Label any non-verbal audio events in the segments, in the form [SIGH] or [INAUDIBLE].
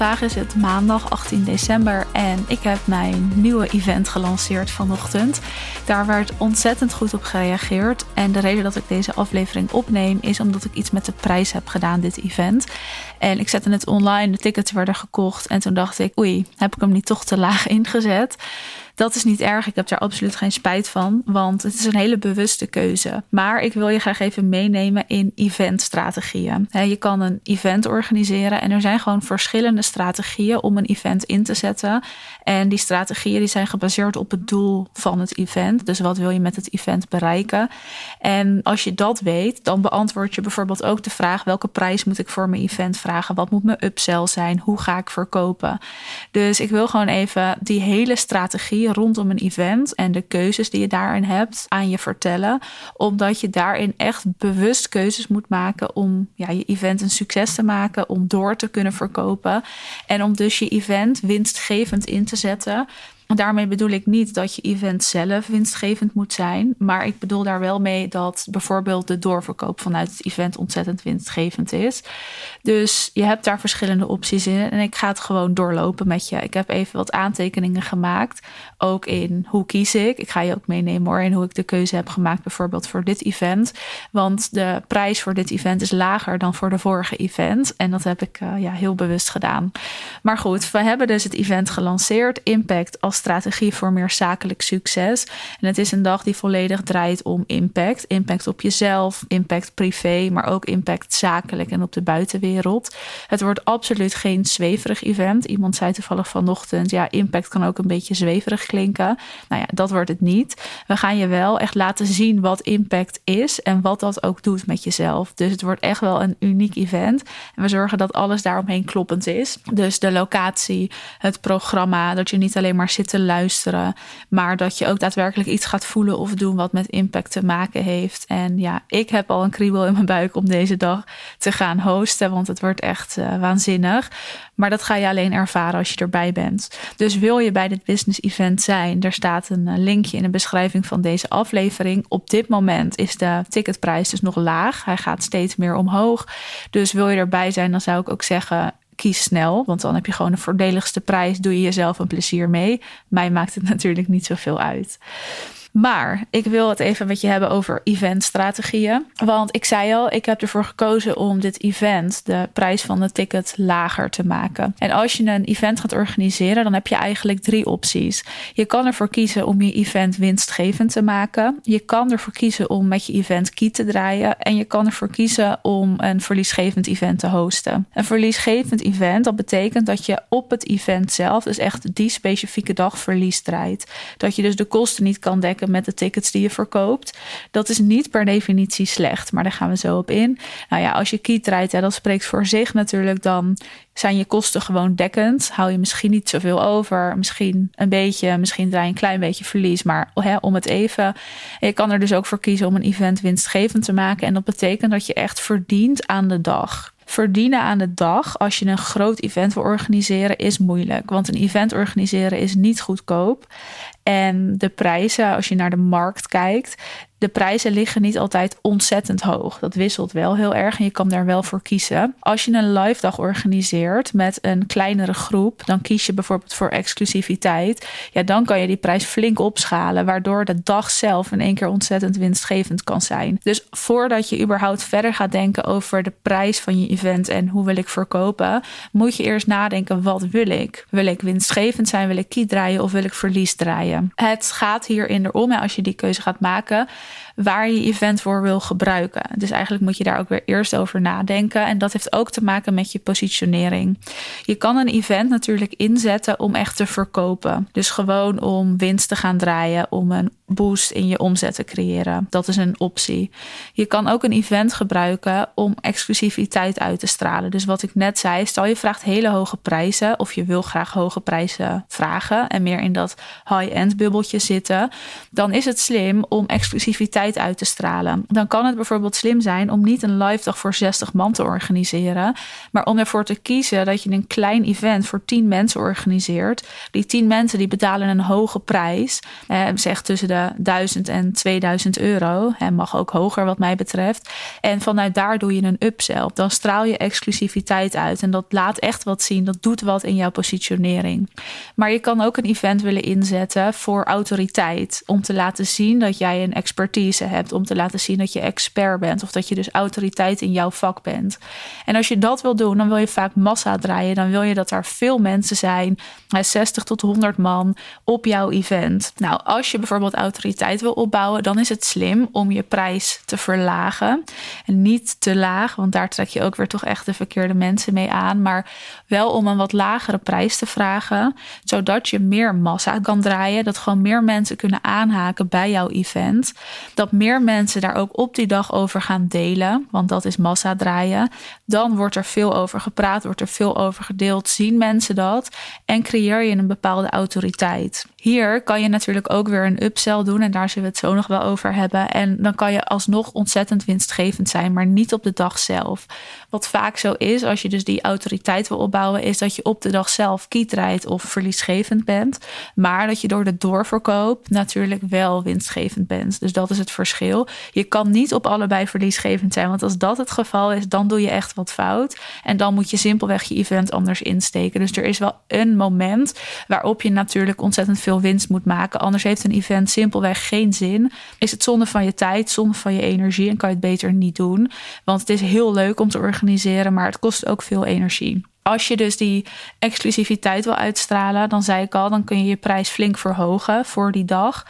Vandaag is het maandag 18 december en ik heb mijn nieuwe event gelanceerd vanochtend. Daar werd ontzettend goed op gereageerd. En de reden dat ik deze aflevering opneem is omdat ik iets met de prijs heb gedaan, dit event. En ik zette het online, de tickets werden gekocht. En toen dacht ik, oei, heb ik hem niet toch te laag ingezet? Dat is niet erg. Ik heb daar absoluut geen spijt van. Want het is een hele bewuste keuze. Maar ik wil je graag even meenemen in eventstrategieën. Je kan een event organiseren. En er zijn gewoon verschillende strategieën om een event in te zetten. En die strategieën die zijn gebaseerd op het doel van het event. Dus wat wil je met het event bereiken? En als je dat weet, dan beantwoord je bijvoorbeeld ook de vraag: welke prijs moet ik voor mijn event vragen? Wat moet mijn upsell zijn? Hoe ga ik verkopen? Dus ik wil gewoon even die hele strategie rondom een event en de keuzes die je daarin hebt aan je vertellen. Omdat je daarin echt bewust keuzes moet maken om ja, je event een succes te maken, om door te kunnen verkopen. En om dus je event winstgevend in te zetten. Daarmee bedoel ik niet dat je event zelf winstgevend moet zijn. Maar ik bedoel daar wel mee dat bijvoorbeeld de doorverkoop vanuit het event ontzettend winstgevend is. Dus je hebt daar verschillende opties in. En ik ga het gewoon doorlopen met je. Ik heb even wat aantekeningen gemaakt. Ook in hoe kies ik. Ik ga je ook meenemen hoor. Hoe ik de keuze heb gemaakt, bijvoorbeeld voor dit event. Want de prijs voor dit event is lager dan voor de vorige event. En dat heb ik uh, ja, heel bewust gedaan. Maar goed, we hebben dus het event gelanceerd. Impact als strategie voor meer zakelijk succes. En het is een dag die volledig draait om impact. Impact op jezelf, impact privé, maar ook impact zakelijk en op de buitenwereld. Het wordt absoluut geen zweverig event. Iemand zei toevallig vanochtend, ja, impact kan ook een beetje zweverig klinken. Nou ja, dat wordt het niet. We gaan je wel echt laten zien wat impact is en wat dat ook doet met jezelf. Dus het wordt echt wel een uniek event. En we zorgen dat alles daaromheen kloppend is. Dus de locatie, het programma, dat je niet alleen maar zit te luisteren, maar dat je ook daadwerkelijk iets gaat voelen of doen wat met impact te maken heeft. En ja, ik heb al een kriebel in mijn buik om deze dag te gaan hosten, want het wordt echt uh, waanzinnig. Maar dat ga je alleen ervaren als je erbij bent. Dus wil je bij dit business event zijn, er staat een eh, linkje in de beschrijving van deze aflevering. Op dit moment is de ticketprijs dus nog laag. Hij gaat steeds meer omhoog. Dus wil je erbij zijn, dan zou ik ook zeggen kies snel, want dan heb je gewoon de voordeligste prijs. Doe je jezelf een plezier mee. Mij maakt het [LAUGHS] natuurlijk niet zoveel uit. Maar ik wil het even met je hebben over eventstrategieën. Want ik zei al, ik heb ervoor gekozen om dit event, de prijs van de ticket, lager te maken. En als je een event gaat organiseren, dan heb je eigenlijk drie opties. Je kan ervoor kiezen om je event winstgevend te maken. Je kan ervoor kiezen om met je event key te draaien. En je kan ervoor kiezen om een verliesgevend event te hosten. Een verliesgevend event, dat betekent dat je op het event zelf, dus echt die specifieke dag, verlies draait. Dat je dus de kosten niet kan dekken met de tickets die je verkoopt. Dat is niet per definitie slecht, maar daar gaan we zo op in. Nou ja, als je kiet rijdt, dat spreekt voor zich natuurlijk, dan zijn je kosten gewoon dekkend. Hou je misschien niet zoveel over, misschien een beetje, misschien draai je een klein beetje verlies, maar hè, om het even. Je kan er dus ook voor kiezen om een event winstgevend te maken. En dat betekent dat je echt verdient aan de dag verdienen aan de dag als je een groot event wil organiseren is moeilijk. Want een event organiseren is niet goedkoop. En de prijzen, als je naar de markt kijkt, de prijzen liggen niet altijd ontzettend hoog. Dat wisselt wel heel erg en je kan daar wel voor kiezen. Als je een live dag organiseert met een kleinere groep, dan kies je bijvoorbeeld voor exclusiviteit. Ja, dan kan je die prijs flink opschalen, waardoor de dag zelf in één keer ontzettend winstgevend kan zijn. Dus voordat je überhaupt verder gaat denken over de prijs van je event en hoe wil ik verkopen, moet je eerst nadenken: wat wil ik? Wil ik winstgevend zijn? Wil ik kiet draaien of wil ik verlies draaien? Het gaat hierin erom, als je die keuze gaat maken waar je event voor wil gebruiken. Dus eigenlijk moet je daar ook weer eerst over nadenken. En dat heeft ook te maken met je positionering. Je kan een event natuurlijk inzetten om echt te verkopen. Dus gewoon om winst te gaan draaien, om een boost in je omzet te creëren. Dat is een optie. Je kan ook een event gebruiken om exclusiviteit uit te stralen. Dus wat ik net zei, stel je vraagt hele hoge prijzen of je wil graag hoge prijzen vragen en meer in dat high-end bubbeltje zitten, dan is het slim om exclusiviteit exclusiviteit uit te stralen. Dan kan het bijvoorbeeld slim zijn om niet een live dag voor 60 man te organiseren, maar om ervoor te kiezen dat je een klein event voor 10 mensen organiseert. Die 10 mensen die betalen een hoge prijs, eh, zeg tussen de 1000 en 2000 euro. En mag ook hoger wat mij betreft. En vanuit daar doe je een upsell. Dan straal je exclusiviteit uit en dat laat echt wat zien. Dat doet wat in jouw positionering. Maar je kan ook een event willen inzetten voor autoriteit. Om te laten zien dat jij een hebt. Om te laten zien dat je expert bent. Of dat je dus autoriteit in jouw vak bent. En als je dat wil doen, dan wil je vaak massa draaien. Dan wil je dat er veel mensen zijn. 60 tot 100 man op jouw event. Nou, als je bijvoorbeeld autoriteit wil opbouwen, dan is het slim om je prijs te verlagen. En niet te laag, want daar trek je ook weer toch echt de verkeerde mensen mee aan. Maar wel om een wat lagere prijs te vragen, zodat je meer massa kan draaien. Dat gewoon meer mensen kunnen aanhaken bij jouw event. Dat meer mensen daar ook op die dag over gaan delen, want dat is massa draaien. Dan wordt er veel over gepraat, wordt er veel over gedeeld, zien mensen dat en creëer je een bepaalde autoriteit. Hier kan je natuurlijk ook weer een upsell doen en daar zullen we het zo nog wel over hebben. En dan kan je alsnog ontzettend winstgevend zijn, maar niet op de dag zelf. Wat vaak zo is, als je dus die autoriteit wil opbouwen, is dat je op de dag zelf kietrijdt of verliesgevend bent. Maar dat je door de doorverkoop natuurlijk wel winstgevend bent. Dus dat is het verschil. Je kan niet op allebei verliesgevend zijn, want als dat het geval is, dan doe je echt wat fout. En dan moet je simpelweg je event anders insteken. Dus er is wel een moment waarop je natuurlijk ontzettend veel winst moet maken. Anders heeft een event simpelweg geen zin. Is het zonde van je tijd, zonde van je energie en kan je het beter niet doen. Want het is heel leuk om te organiseren, maar het kost ook veel energie. Als je dus die exclusiviteit wil uitstralen, dan zei ik al, dan kun je je prijs flink verhogen voor die dag.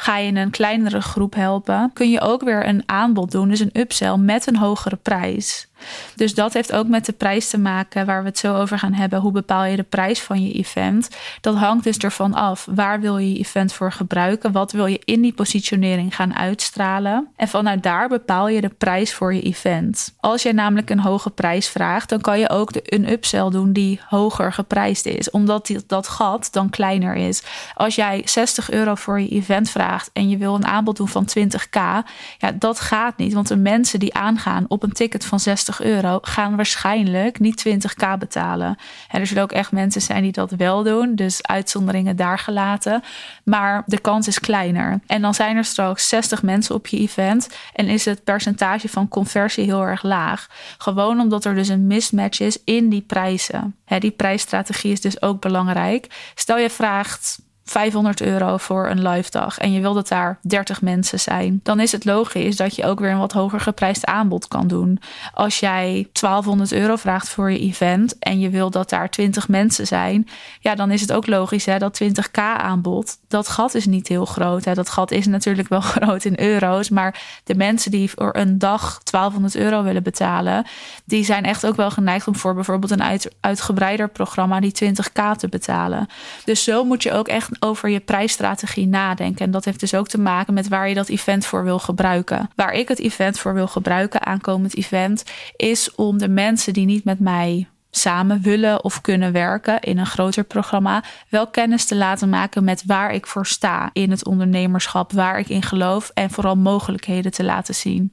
Ga je een kleinere groep helpen, kun je ook weer een aanbod doen, dus een upsell met een hogere prijs. Dus dat heeft ook met de prijs te maken waar we het zo over gaan hebben. Hoe bepaal je de prijs van je event? Dat hangt dus ervan af. Waar wil je je event voor gebruiken? Wat wil je in die positionering gaan uitstralen? En vanuit daar bepaal je de prijs voor je event. Als jij namelijk een hoge prijs vraagt, dan kan je ook de, een upsell doen die hoger geprijsd is. Omdat die, dat gat dan kleiner is. Als jij 60 euro voor je event vraagt en je wil een aanbod doen van 20k, ja, dat gaat niet. Want de mensen die aangaan op een ticket van 60 euro gaan waarschijnlijk niet 20k betalen. En er zullen ook echt mensen zijn die dat wel doen, dus uitzonderingen daar gelaten. Maar de kans is kleiner. En dan zijn er straks 60 mensen op je event en is het percentage van conversie heel erg laag. Gewoon omdat er dus een mismatch is in die prijzen. die prijsstrategie is dus ook belangrijk. Stel je vraagt 500 euro voor een live dag en je wil dat daar 30 mensen zijn, dan is het logisch dat je ook weer een wat hoger geprijsd aanbod kan doen. Als jij 1200 euro vraagt voor je event en je wil dat daar 20 mensen zijn, ja, dan is het ook logisch hè, dat 20k aanbod, dat gat is niet heel groot. Hè. Dat gat is natuurlijk wel [LAUGHS] groot in euro's, maar de mensen die voor een dag 1200 euro willen betalen, die zijn echt ook wel geneigd om voor bijvoorbeeld een uit, uitgebreider programma die 20k te betalen. Dus zo moet je ook echt over je prijsstrategie nadenken. En dat heeft dus ook te maken met waar je dat event voor wil gebruiken. Waar ik het event voor wil gebruiken, aankomend event, is om de mensen die niet met mij samen willen of kunnen werken in een groter programma, wel kennis te laten maken met waar ik voor sta in het ondernemerschap, waar ik in geloof en vooral mogelijkheden te laten zien.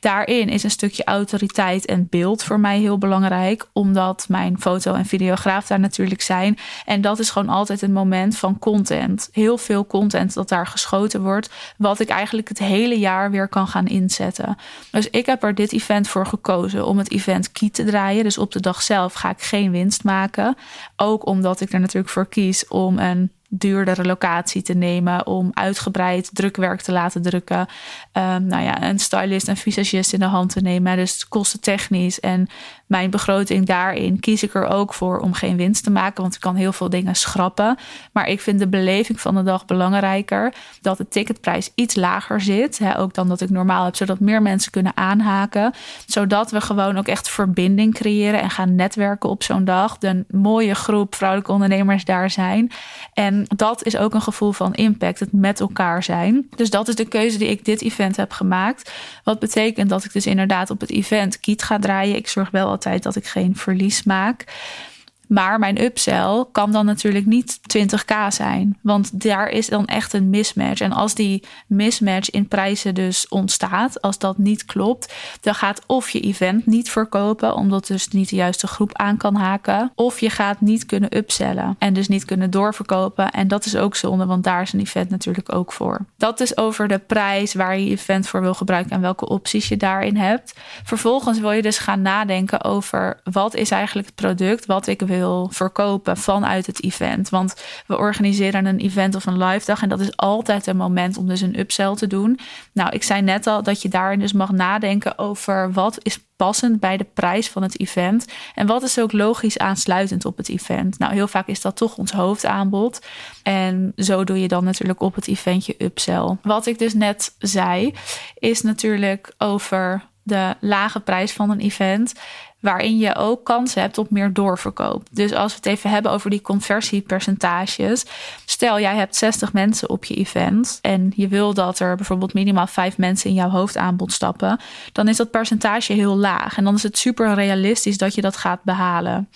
Daarin is een stukje autoriteit en beeld voor mij heel belangrijk, omdat mijn foto- en videograaf daar natuurlijk zijn. En dat is gewoon altijd een moment van content. Heel veel content dat daar geschoten wordt, wat ik eigenlijk het hele jaar weer kan gaan inzetten. Dus ik heb er dit event voor gekozen om het event key te draaien, dus op de dag zelf ga ik geen winst maken. Ook omdat ik er natuurlijk voor kies om een duurdere locatie te nemen om uitgebreid drukwerk te laten drukken. Um, nou ja, een stylist en visagist in de hand te nemen. Dus kosten technisch en mijn begroting daarin kies ik er ook voor om geen winst te maken, want ik kan heel veel dingen schrappen. Maar ik vind de beleving van de dag belangrijker. Dat de ticketprijs iets lager zit, hè, ook dan dat ik normaal heb, zodat meer mensen kunnen aanhaken. Zodat we gewoon ook echt verbinding creëren en gaan netwerken op zo'n dag. De mooie groep vrouwelijke ondernemers daar zijn. En dat is ook een gevoel van impact, het met elkaar zijn. Dus dat is de keuze die ik dit event heb gemaakt. Wat betekent dat ik dus inderdaad op het event kiet ga draaien. Ik zorg wel altijd dat ik geen verlies maak. Maar mijn upsell kan dan natuurlijk niet 20k zijn. Want daar is dan echt een mismatch. En als die mismatch in prijzen dus ontstaat, als dat niet klopt, dan gaat of je event niet verkopen, omdat dus niet de juiste groep aan kan haken. Of je gaat niet kunnen upsellen en dus niet kunnen doorverkopen. En dat is ook zonde, want daar is een event natuurlijk ook voor. Dat is over de prijs waar je event voor wil gebruiken en welke opties je daarin hebt. Vervolgens wil je dus gaan nadenken over wat is eigenlijk het product wat ik wil verkopen vanuit het event. Want we organiseren een event of een live dag en dat is altijd een moment om dus een upsell te doen. Nou, ik zei net al dat je daarin dus mag nadenken over wat is passend bij de prijs van het event en wat is ook logisch aansluitend op het event. Nou, heel vaak is dat toch ons hoofdaanbod en zo doe je dan natuurlijk op het event je upsell. Wat ik dus net zei is natuurlijk over de lage prijs van een event waarin je ook kans hebt op meer doorverkoop. Dus als we het even hebben over die conversiepercentages. Stel, jij hebt 60 mensen op je event en je wil dat er bijvoorbeeld minimaal 5 mensen in jouw hoofdaanbod stappen, dan is dat percentage heel laag. En dan is het super realistisch dat je dat gaat behalen.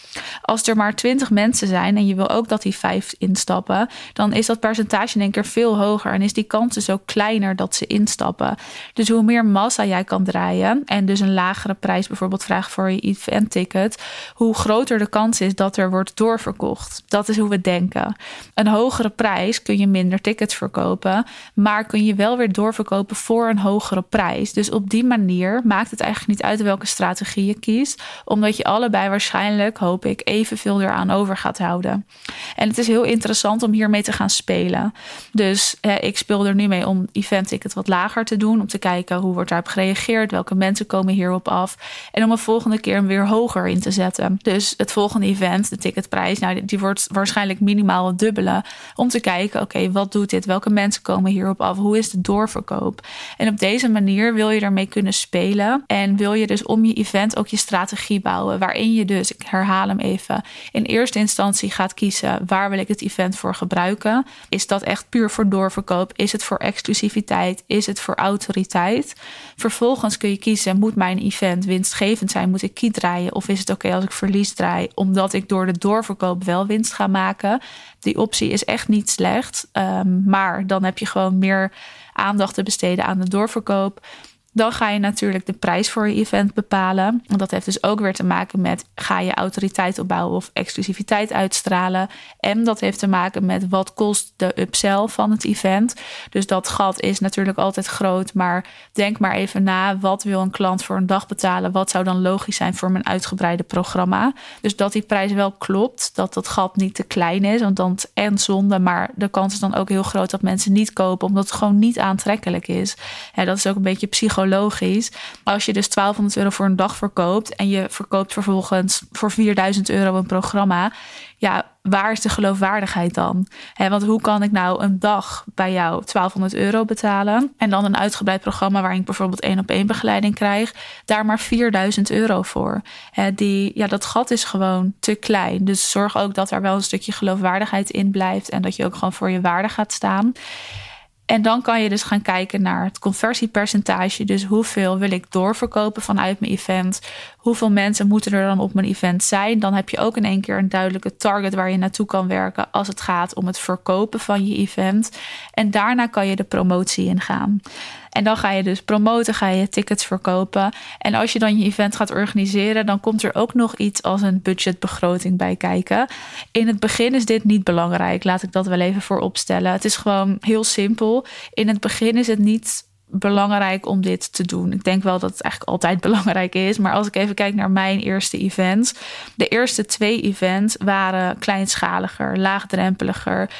Als er maar 20 mensen zijn en je wil ook dat die 5 instappen, dan is dat percentage in één keer veel hoger en is die kans dus ook kleiner dat ze instappen. Dus hoe meer massa jij kan draaien en dus een lagere prijs bijvoorbeeld vragen voor je event-ticket, hoe groter de kans is dat er wordt doorverkocht. Dat is hoe we denken. Een hogere prijs kun je minder tickets verkopen, maar kun je wel weer doorverkopen voor een hogere prijs. Dus op die manier maakt het eigenlijk niet uit welke strategie je kiest, omdat je allebei waarschijnlijk, hoop ik, evenveel eraan over gaat houden. En het is heel interessant om hiermee te gaan spelen. Dus ik speel er nu mee om event ticket wat lager te doen, om te kijken hoe wordt daarop gereageerd, welke mensen komen hierop af en om een volgende keer weer hoger in te zetten. Dus het volgende event, de ticketprijs, nou, die wordt waarschijnlijk minimaal het dubbele. Om te kijken, oké, wat doet dit? Welke mensen komen hierop af? Hoe is de doorverkoop? En op deze manier wil je ermee kunnen spelen. En wil je dus om je event ook je strategie bouwen. Waarin je dus, ik herhaal hem even, in eerste instantie gaat kiezen waar wil ik het event voor gebruiken. Is dat echt puur voor doorverkoop? Is het voor exclusiviteit? Is het voor autoriteit? Vervolgens kun je kiezen, moet mijn event winstgevend zijn? Moet ik kiezen draaien? Of is het oké als ik verlies draai, omdat ik door de doorverkoop wel winst ga maken? Die optie is echt niet slecht. Um, maar dan heb je gewoon meer aandacht te besteden aan de doorverkoop. Dan ga je natuurlijk de prijs voor je event bepalen. En dat heeft dus ook weer te maken met ga je autoriteit opbouwen of exclusiviteit uitstralen. En dat heeft te maken met wat kost de upsell van het event. Dus dat gat is natuurlijk altijd groot. Maar denk maar even na, wat wil een klant voor een dag betalen? Wat zou dan logisch zijn voor mijn uitgebreide programma? Dus dat die prijs wel klopt, dat dat gat niet te klein is. Want dan en zonde, maar de kans is dan ook heel groot dat mensen niet kopen, omdat het gewoon niet aantrekkelijk is. Ja, dat is ook een beetje psychologisch logisch. Als je dus 1200 euro voor een dag verkoopt en je verkoopt vervolgens voor 4000 euro een programma, ja, waar is de geloofwaardigheid dan? want hoe kan ik nou een dag bij jou 1200 euro betalen en dan een uitgebreid programma waarin ik bijvoorbeeld één op één begeleiding krijg, daar maar 4000 euro voor? die, ja, dat gat is gewoon te klein. Dus zorg ook dat er wel een stukje geloofwaardigheid in blijft en dat je ook gewoon voor je waarde gaat staan. En dan kan je dus gaan kijken naar het conversiepercentage. Dus hoeveel wil ik doorverkopen vanuit mijn event? Hoeveel mensen moeten er dan op mijn event zijn? Dan heb je ook in één keer een duidelijke target waar je naartoe kan werken als het gaat om het verkopen van je event. En daarna kan je de promotie ingaan. En dan ga je dus promoten, ga je tickets verkopen. En als je dan je event gaat organiseren, dan komt er ook nog iets als een budgetbegroting bij kijken. In het begin is dit niet belangrijk. Laat ik dat wel even voor opstellen. Het is gewoon heel simpel. In het begin is het niet belangrijk om dit te doen. Ik denk wel dat het eigenlijk altijd [LAUGHS] belangrijk is. Maar als ik even kijk naar mijn eerste events. De eerste twee events waren kleinschaliger, laagdrempeliger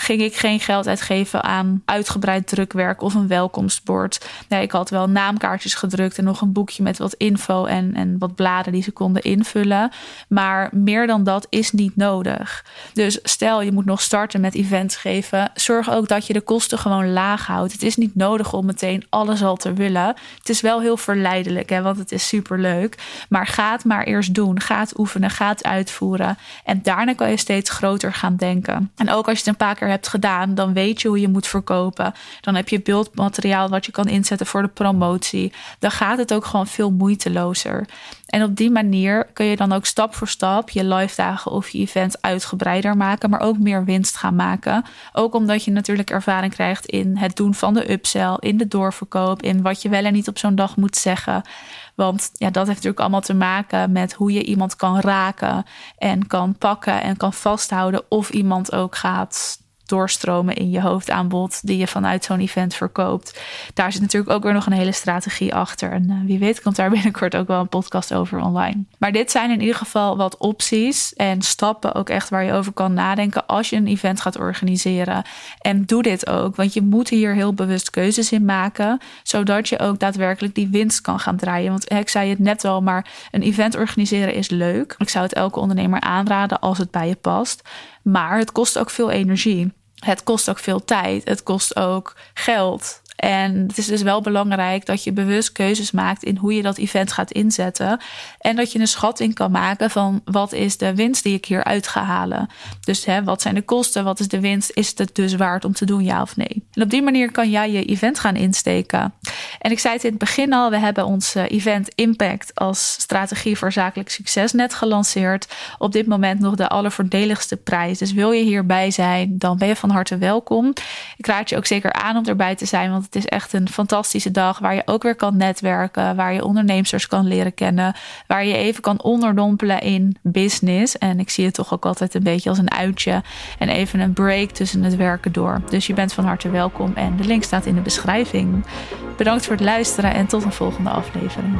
ging ik geen geld uitgeven aan uitgebreid drukwerk of een welkomstbord. Nee, ik had wel naamkaartjes gedrukt en nog een boekje met wat info en, en wat bladen die ze konden invullen. Maar meer dan dat is niet nodig. Dus stel je moet nog starten met events geven, zorg ook dat je de kosten gewoon laag houdt. Het is niet nodig om meteen alles al te willen. Het is wel heel verleidelijk, hè, want het is super leuk. Maar ga het maar eerst doen. Ga het oefenen, ga het uitvoeren. En daarna kan je steeds groter gaan denken. En ook als je het een paar keer hebt gedaan, dan weet je hoe je moet verkopen. Dan heb je beeldmateriaal wat je kan inzetten voor de promotie. Dan gaat het ook gewoon veel moeitelozer. En op die manier kun je dan ook stap voor stap je live dagen of je event uitgebreider maken, maar ook meer winst gaan maken. Ook omdat je natuurlijk ervaring krijgt in het doen van de upsell, in de doorverkoop, in wat je wel en niet op zo'n dag moet zeggen. Want ja, dat heeft natuurlijk allemaal te maken met hoe je iemand kan raken en kan pakken en kan vasthouden. Of iemand ook gaat doorstromen in je hoofdaanbod die je vanuit zo'n event verkoopt. Daar zit natuurlijk ook weer nog een hele strategie achter. En uh, wie weet komt daar [LAUGHS] binnenkort ook wel een podcast over online. Maar dit zijn in ieder geval wat opties en stappen ook echt waar je over kan nadenken als je een event gaat organiseren. En doe dit ook, want je moet hier heel bewust keuzes in maken, zodat je ook daadwerkelijk die winst kan gaan draaien. Want ik zei het net al, maar een event organiseren is leuk. Ik zou het elke ondernemer aanraden als het bij je past. Maar het kost ook veel energie. Het kost ook veel tijd. Het kost ook geld. En het is dus wel belangrijk dat je bewust keuzes maakt in hoe je dat event gaat inzetten. En dat je een schatting kan maken van wat is de winst die ik hier uit ga halen. Dus hè, wat zijn de kosten, wat is de winst? Is het dus waard om te doen, ja of nee? En op die manier kan jij je event gaan insteken. En ik zei het in het begin al, we hebben ons eh, event Impact als strategie voor zakelijk succes net gelanceerd. Op dit moment nog de allervoordeligste prijs. Dus wil je hierbij zijn, dan ben je van harte welkom. Ik raad je ook zeker aan om erbij te zijn, want het is echt een fantastische dag waar je ook weer kan netwerken, waar je ondernemers kan leren kennen, waar je even kan onderdompelen in business. En ik zie het toch ook altijd een beetje als een uitje en even een break tussen het werken door. Dus je bent van harte welkom en de link staat in de beschrijving. Bedankt voor het luisteren en tot een volgende aflevering.